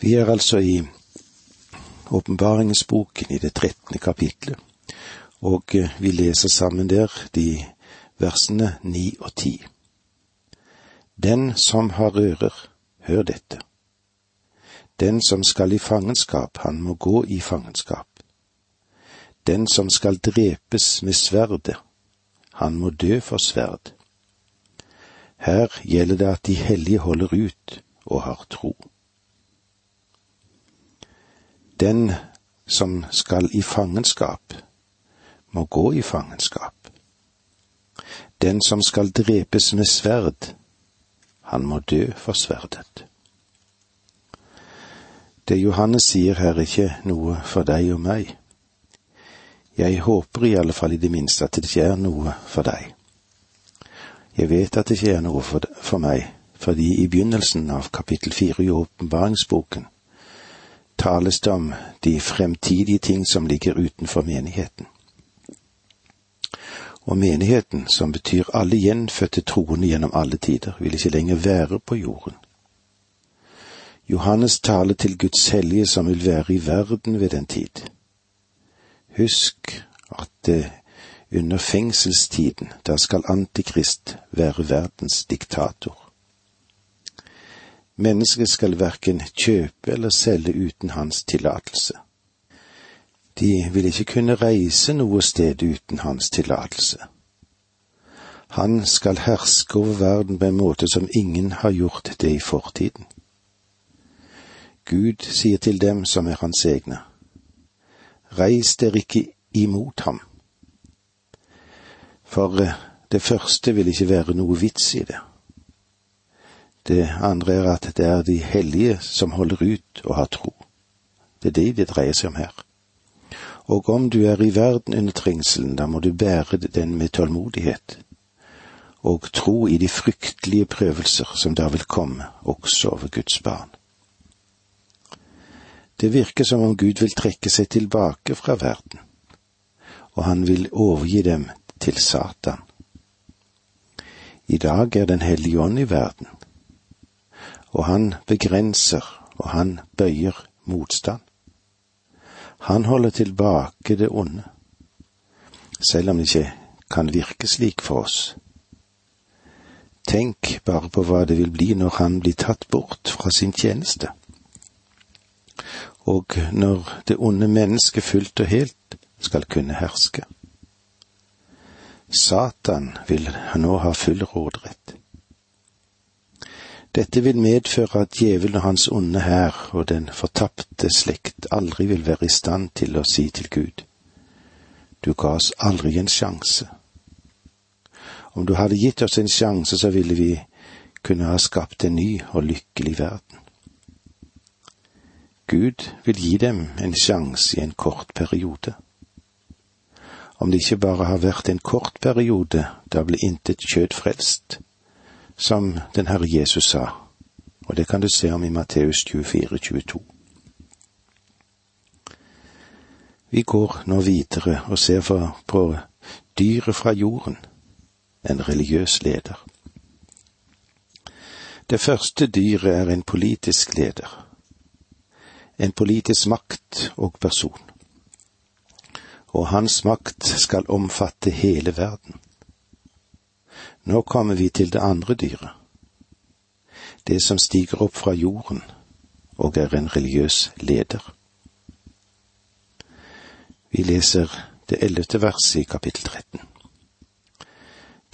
Vi er altså i åpenbaringsboken i det trettende kapitlet, og eh, vi leser sammen der de versene ni og ti. Den som har ører, hør dette. Den som skal i fangenskap, han må gå i fangenskap. Den som skal drepes med sverdet, han må dø for sverd. Her gjelder det at de hellige holder ut og har tro. Den som skal i fangenskap, må gå i fangenskap. Den som skal drepes med sverd, han må dø for sverdet. Det Johannes sier her, er ikke noe for deg og meg. Jeg håper i alle fall i det minste at det ikke er noe for deg. Jeg vet at det ikke er noe for, meg, fordi i begynnelsen av kapittel fire i åpenbaringsboken tales det om de fremtidige ting som ligger utenfor menigheten. Og menigheten, som betyr alle gjenfødte troende gjennom alle tider, vil ikke lenger være på jorden. Johannes taler til Guds hellige som vil være i verden ved den tid. Husk at eh, under fengselstiden, da skal Antikrist være verdens diktator. Mennesket skal verken kjøpe eller selge uten hans tillatelse. De vil ikke kunne reise noe sted uten hans tillatelse. Han skal herske over verden på en måte som ingen har gjort det i fortiden. Gud sier til dem som er hans egne, reis dere ikke imot ham. For det første vil ikke være noe vits i det. Det andre er at det er de hellige som holder ut og har tro. Det er det det dreier seg om her. Og om du er i verden under trengselen, da må du bære den med tålmodighet, og tro i de fryktelige prøvelser som da vil komme, også over Guds barn. Det virker som om Gud vil trekke seg tilbake fra verden, og han vil overgi dem til Satan. I dag er Den hellige ånd i verden, og han begrenser, og han bøyer motstand. Han holder tilbake det onde, selv om det ikke kan virke slik for oss. Tenk bare på hva det vil bli når han blir tatt bort fra sin tjeneste. Og når det onde mennesket fullt og helt skal kunne herske. Satan vil nå ha full råderett. Dette vil medføre at djevelen og hans onde hær og den fortapte slekt aldri vil være i stand til å si til Gud, du ga oss aldri en sjanse. Om du hadde gitt oss en sjanse, så ville vi kunne ha skapt en ny og lykkelig verden. Gud vil gi dem en sjanse i en kort periode. Om det ikke bare har vært en kort periode, da ble intet kjød frelst som den Herre Jesus sa, og det kan du se om i Matteus 24, 22. Vi går nå videre og ser på dyret fra jorden, en religiøs leder. Det første dyret er en politisk leder, en politisk makt og person, og hans makt skal omfatte hele verden. Nå kommer vi til det andre dyret, det som stiger opp fra jorden og er en religiøs leder. Vi leser det ellevte verset i kapittel 13.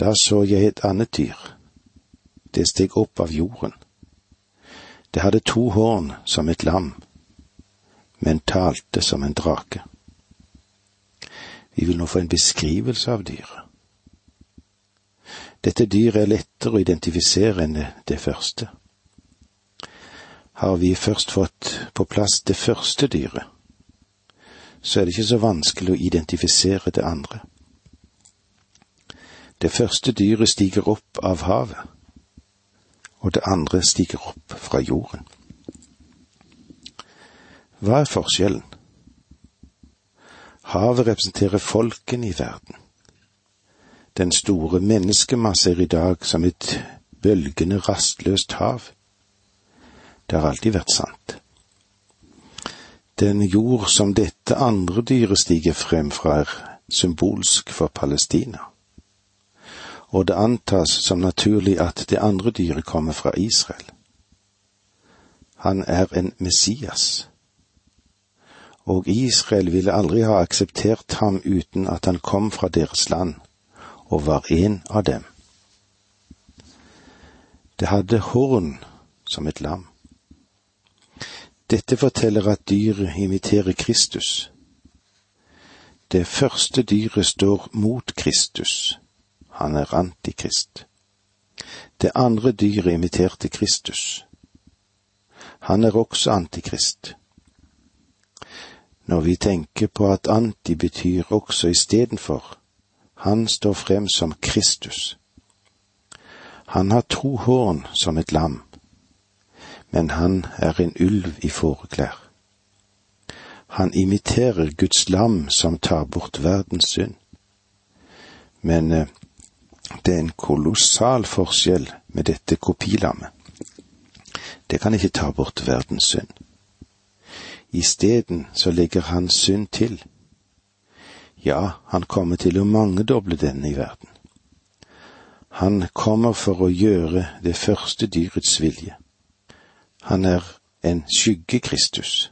Da så jeg et annet dyr. Det steg opp av jorden. Det hadde to horn som et lam, men talte som en drake. Vi vil nå få en beskrivelse av dyret. Dette dyret er lettere å identifisere enn det første. Har vi først fått på plass det første dyret, så er det ikke så vanskelig å identifisere det andre. Det første dyret stiger opp av havet, og det andre stiger opp fra jorden. Hva er forskjellen? Havet representerer folkene i verden. Den store menneskemasse er i dag som et bølgende, rastløst hav. Det har alltid vært sant. Den jord som dette andre dyret stiger frem fra, er symbolsk for Palestina. Og det antas som naturlig at det andre dyret kommer fra Israel. Han er en Messias. Og Israel ville aldri ha akseptert ham uten at han kom fra deres land og var en av dem. Det hadde horn som et lam. Dette forteller at dyret imiterer Kristus. Det første dyret står mot Kristus. Han er antikrist. Det andre dyret imiterte Kristus. Han er også antikrist. Når vi tenker på at anti betyr også istedenfor, han står frem som Kristus. Han har to horn som et lam, men han er en ulv i fåreklær. Han imiterer Guds lam som tar bort verdens synd. Men eh, det er en kolossal forskjell med dette kopilammet. Det kan ikke ta bort verdens synd. Isteden så legger han synd til. Ja, han kommer til å mangedoble denne i verden. Han kommer for å gjøre det første dyrets vilje. Han er en skygge Kristus.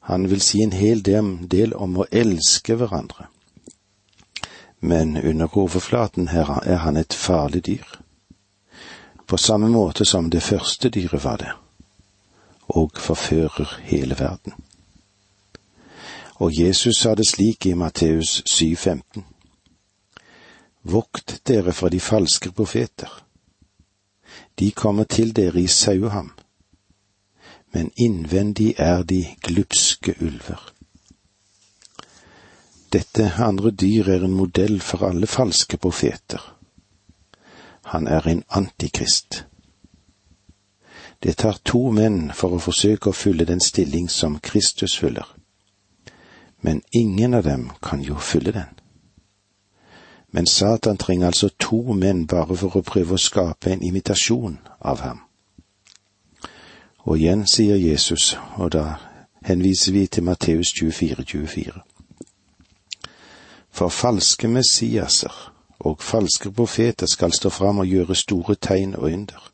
Han vil si en hel del om å elske hverandre. Men under overflaten her er han et farlig dyr. På samme måte som det første dyret var det, og forfører hele verden. Og Jesus sa det slik i Matteus 7,15. Vokt dere fra de falske profeter. De kommer til dere i saueham, men innvendig er de glupske ulver. Dette andre dyr er en modell for alle falske profeter. Han er en antikrist. Det tar to menn for å forsøke å fylle den stilling som Kristus fyller. Men ingen av dem kan jo fylle den. Men Satan trenger altså to menn bare for å prøve å skape en imitasjon av ham. Og igjen sier Jesus, og da henviser vi til Matteus 24, 24. For falske messiaser og falske profeter skal stå fram og gjøre store tegn og ynder,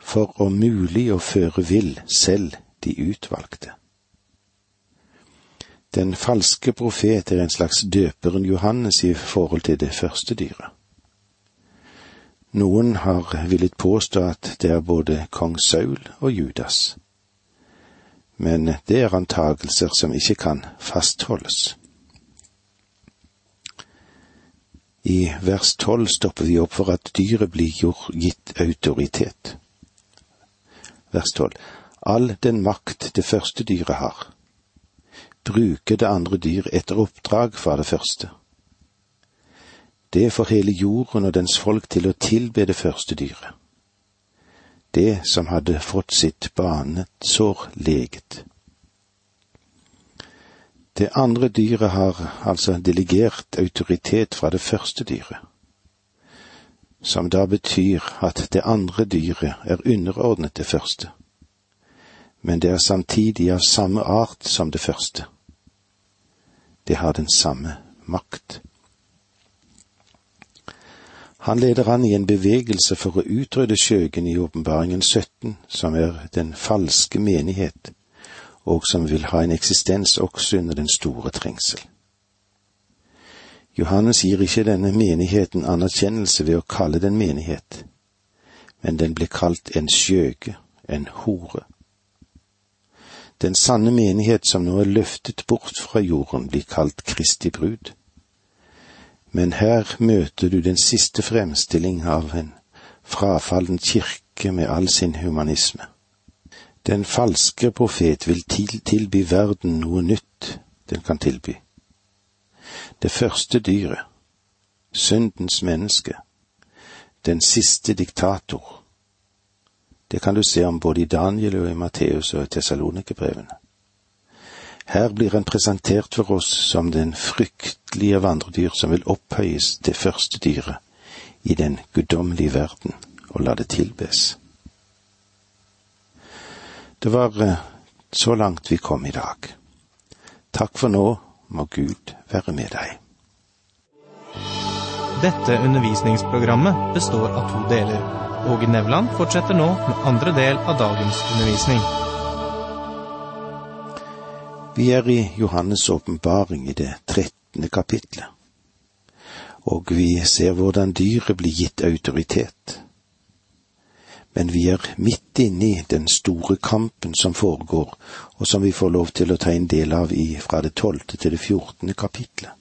for om mulig å føre vill selv de utvalgte. Den falske profet er en slags døperen Johannes i forhold til det første dyret. Noen har villet påstå at det er både kong Saul og Judas, men det er antagelser som ikke kan fastholdes. I vers tolv stopper vi opp for at dyret blir gitt autoritet. Vers tolv. All den makt det første dyret har, bruker det andre dyr etter oppdrag fra det første. Det får hele jorden og dens folk til å tilbe det første dyret, det som hadde fått sitt banesår leget. Det andre dyret har altså delegert autoritet fra det første dyret, som da betyr at det andre dyret er underordnet det første, men det er samtidig av samme art som det første. Det har den samme makt. Han leder an i en bevegelse for å utrydde skjøgen i åpenbaringen 17, som er den falske menighet, og som vil ha en eksistens også under den store trengsel. Johannes gir ikke denne menigheten anerkjennelse ved å kalle den menighet, men den blir kalt en skjøge, en hore. Den sanne menighet som nå er løftet bort fra jorden, blir kalt Kristi brud men her møter du den siste fremstilling av en frafallen kirke med all sin humanisme. Den falske profet vil tilby verden noe nytt den kan tilby. Det første dyret, syndens menneske, den siste diktator. Det kan du se om både i Daniel og i Matteus og i Tessalonikerbrevene. Her blir han presentert for oss som den fryktelige vandredyr som vil opphøyes til første dyret i den guddommelige verden og la det tilbes. Det var eh, Så langt vi kom i dag. Takk for nå, må Gud være med deg. Dette undervisningsprogrammet består av to deler. Åge Nevland fortsetter nå med andre del av dagens undervisning. Vi er i Johannes' åpenbaring i det trettende kapitlet, og vi ser hvordan dyret blir gitt autoritet men vi er midt inne i den store kampen som foregår, og som vi får lov til å ta en del av i fra det tolvte til det fjortende kapitlet.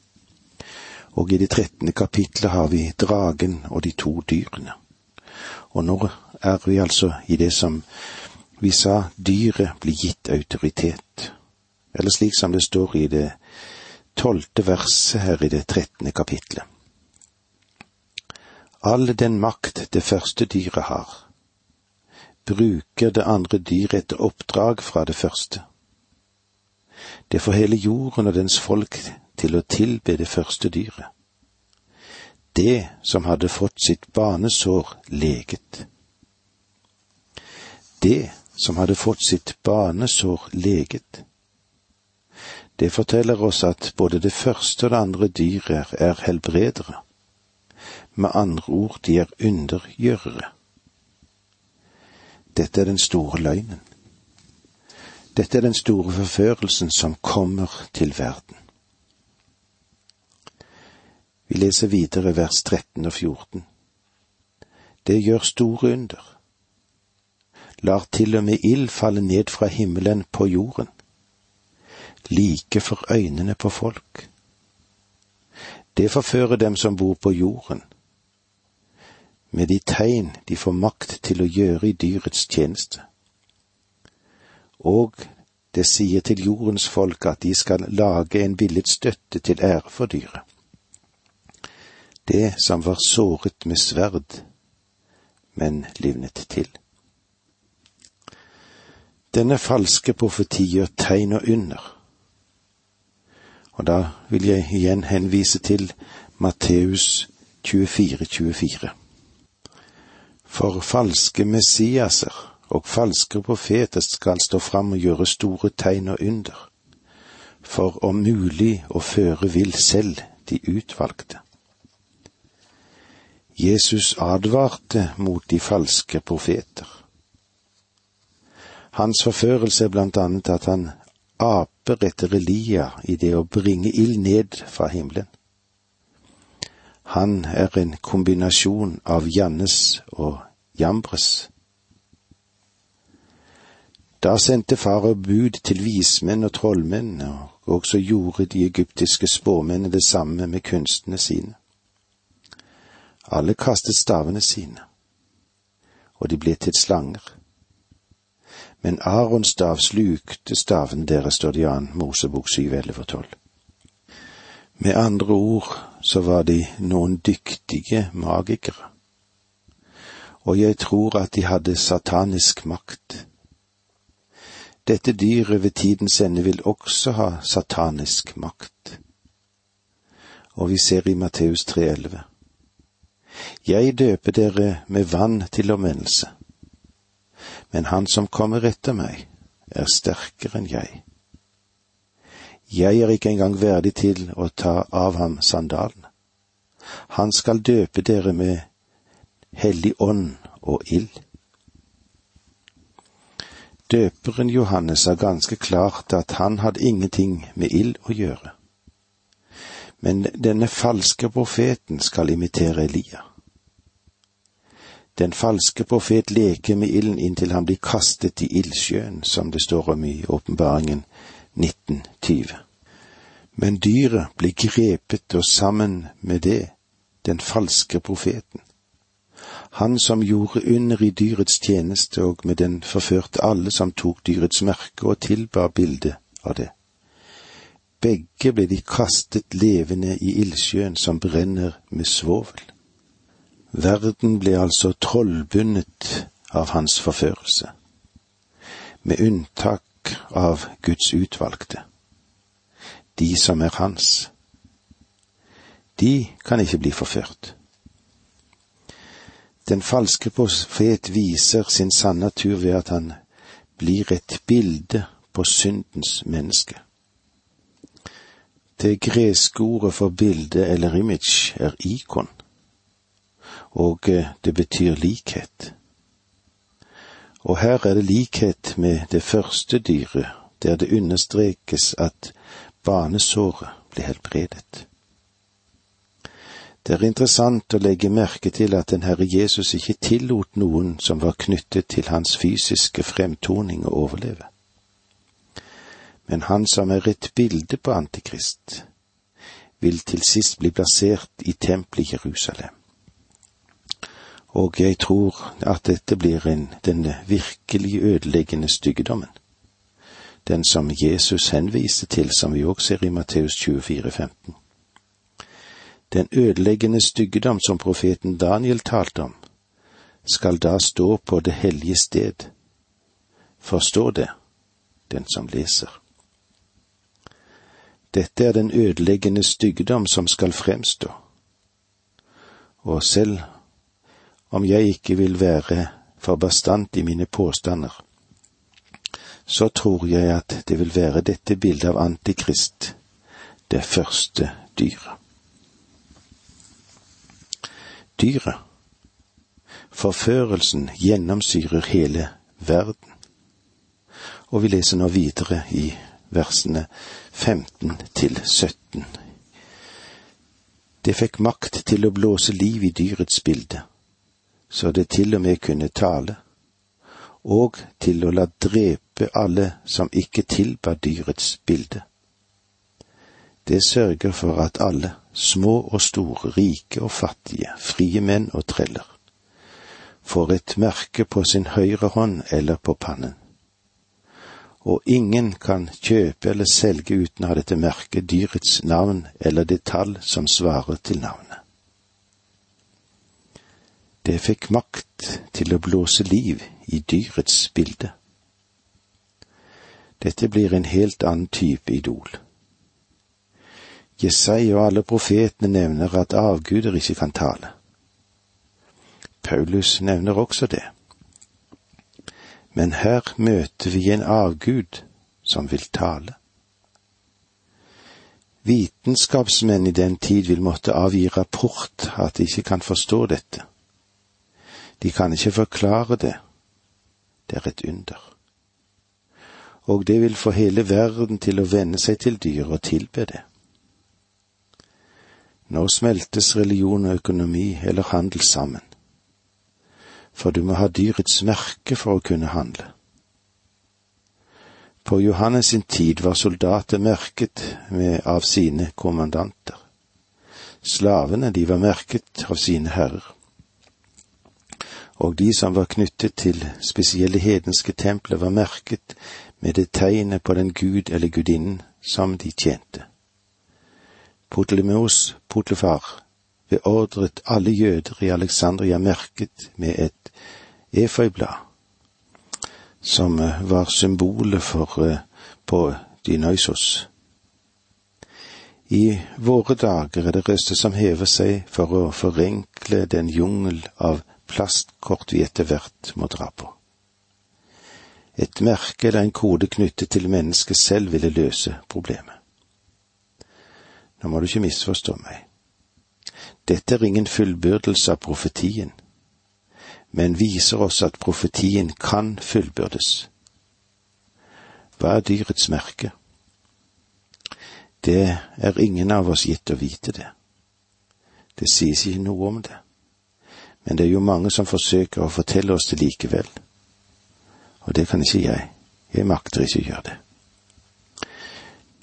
Og i det trettende kapitlet har vi dragen og de to dyrene. Og nå er vi altså i det som vi sa, dyret blir gitt autoritet, eller slik som det står i det tolvte verset her i det trettende kapitlet. All den makt det første dyret har, bruker det andre dyret etter oppdrag fra det første. Det får hele jorden og dens folk til å tilbe det første dyret. Det som hadde fått sitt barnesår leget. Det som hadde fått sitt barnesår leget. Det forteller oss at både det første og det andre dyret er helbredere. Med andre ord, de er undergjørere. Dette er den store løgnen. Dette er den store forførelsen som kommer til verden. Vi leser videre vers 13 og 14. Det gjør store under. Lar til og med ild falle ned fra himmelen på jorden, like for øynene på folk. Det forfører dem som bor på jorden, med de tegn de får makt til å gjøre i dyrets tjeneste. Og det sier til jordens folk at de skal lage en villet støtte til ære for dyret. Det som var såret med sverd, men livnet til. Denne falske profeti gjør tegn og under. Og da vil jeg igjen henvise til Matteus 24, 24. For falske Messiaser og falske profeter skal stå fram og gjøre store tegn og under, for om mulig å føre vill selv de utvalgte. Jesus advarte mot de falske profeter. Hans forførelse er blant annet at han aper etter Elia i det å bringe ild ned fra himmelen. Han er en kombinasjon av Jannes og Jambres. Da sendte farao bud til vismenn og trollmenn, og også gjorde de egyptiske spåmennene det samme med kunstene sine. Alle kastet stavene sine, og de ble til slanger. Men Arons stav slukte staven deres, står det i annen Mosebok 7, 11 og 12. Med andre ord så var de noen dyktige magikere, og jeg tror at de hadde satanisk makt. Dette dyret ved tidens ende vil også ha satanisk makt. Og vi ser i Matteus 3,11. Jeg døper dere med vann til omvendelse, men han som kommer etter meg, er sterkere enn jeg jeg er ikke engang verdig til å ta av ham sandalen. Han skal døpe dere med hellig ånd og ild. Døperen Johannes sa ganske klart at han hadde ingenting med ild å gjøre. Men denne falske profeten skal imitere Elia. Den falske profet leker med ilden inntil han blir kastet i ildsjøen, som det står om i åpenbaringen 1920. Men dyret ble grepet, og sammen med det den falske profeten. Han som gjorde under i dyrets tjeneste, og med den forførte alle som tok dyrets merke og tilbar bildet av det. Begge ble de kastet levende i ildsjøen som brenner med svovel. Verden ble altså trollbundet av hans forførelse, med unntak av Guds utvalgte, de som er hans. De kan ikke bli forført. Den falske profet viser sin sanne natur ved at han blir et bilde på syndens menneske. Det greske ordet for bilde eller image er ikon, og eh, det betyr likhet. Og her er det likhet med det første dyret, der det understrekes at banesåret ble helbredet. Det er interessant å legge merke til at den Herre Jesus ikke tillot noen som var knyttet til hans fysiske fremtoning å overleve. Men han som er et bilde på Antikrist, vil til sist bli plassert i tempelet i Jerusalem. Og jeg tror at dette blir en, den virkelig ødeleggende styggedommen. Den som Jesus henviste til, som vi også ser i Matteus 24, 15. Den ødeleggende styggedom som profeten Daniel talte om, skal da stå på det hellige sted. Forstå det, den som leser. Dette er den ødeleggende styggedom som skal fremstå. Og selv om jeg ikke vil være for bastant i mine påstander, så tror jeg at det vil være dette bildet av Antikrist, det første dyret. Dyret, forførelsen, gjennomsyrer hele verden. Og vi leser nå videre i versene 15 til 17. Det fikk makt til å blåse liv i dyrets bilde, så det til og med kunne tale, og til å la drepe alle som ikke tilba dyrets bilde. Det sørger for at alle, små og store, rike og fattige, frie menn og treller, får et merke på sin høyre hånd eller på pannen og ingen kan kjøpe eller selge uten å ha dette merket dyrets navn eller det tall som svarer til navnet. Det fikk makt til å blåse liv i dyrets bilde. Dette blir en helt annen type idol. Jesai og alle profetene nevner at avguder ikke kan tale. Paulus nevner også det men her møter vi en avgud som vil tale. Vitenskapsmenn i den tid vil måtte avgi rapport at de ikke kan forstå dette. De kan ikke forklare det. Det er et under. Og det vil få hele verden til å venne seg til dyr og tilbe det. Nå smeltes religion og økonomi eller handel sammen for du må ha dyrets merke for å kunne handle. På Johannes sin tid var soldater merket med av sine kommandanter. Slavene, de var merket av sine herrer. Og de som var knyttet til spesielle hedenske templer, var merket med det tegnet på den gud eller gudinnen som de tjente. Potlemeos Potlefar beordret alle jøder i Alexandria merket med et eføyblad, som eh, var symbolet for eh, på Dynøysos. I våre dager er det røster som hever seg for å forenkle den jungel av plastkort vi etter hvert må dra på. Et merke eller en kode knyttet til mennesket selv ville løse problemet. Nå må du ikke misforstå meg. Dette er ingen fullbyrdelse av profetien, men viser oss at profetien kan fullbyrdes. Hva er dyrets merke? Det er ingen av oss gitt å vite det. Det sies ikke noe om det, men det er jo mange som forsøker å fortelle oss det likevel. Og det kan ikke jeg. Jeg makter ikke å gjøre det.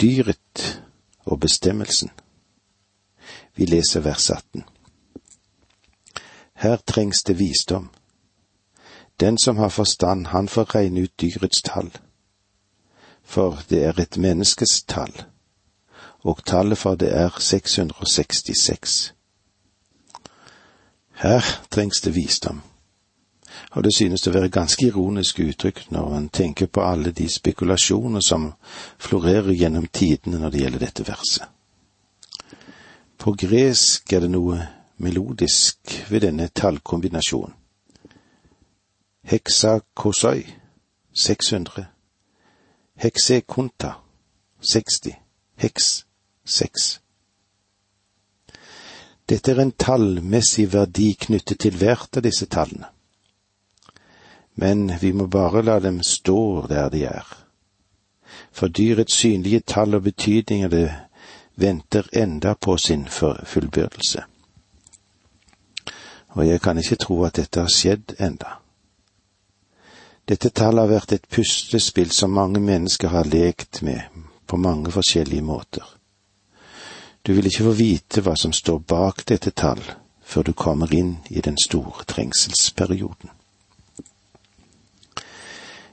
Dyret og bestemmelsen vi leser vers 18. Her trengs det visdom. Den som har forstand, han får regne ut dyrets tall. For det er et menneskes tall, og tallet for det er 666. Her trengs det visdom, og det synes å være ganske ironisk uttrykk når man tenker på alle de spekulasjoner som florerer gjennom tidene når det gjelder dette verset. På gresk er det noe melodisk ved denne tallkombinasjonen. Heksakosoi, 600, heksekonta 60, heks 6. Dette er en tallmessig verdi knyttet til hvert av disse tallene. Men vi må bare la dem stå der de er. For dyrets synlige tall og betydninger det venter enda på sin fullbyrdelse. Og jeg kan ikke tro at dette har skjedd enda. Dette tallet har vært et puslespill som mange mennesker har lekt med på mange forskjellige måter. Du vil ikke få vite hva som står bak dette tall før du kommer inn i den store trengselsperioden.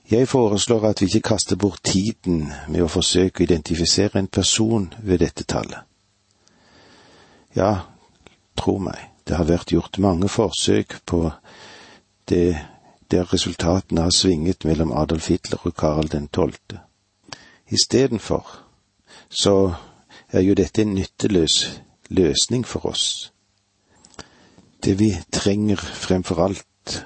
Jeg foreslår at vi ikke kaster bort tiden med å forsøke å identifisere en person ved dette tallet. Ja, tro meg, det har vært gjort mange forsøk på det der resultatene har svinget mellom Adolf Hitler og Karl den tolvte. Istedenfor så er jo dette en nytteløs løsning for oss. Det vi trenger fremfor alt,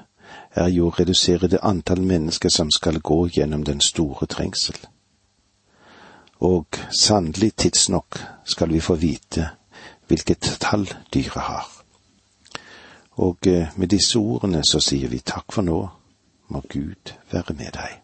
er jo å redusere det antall mennesker som skal gå gjennom den store trengsel. Og sannelig tidsnok skal vi få vite hvilket tall dyret har. Og eh, med disse ordene så sier vi takk for nå, må Gud være med deg.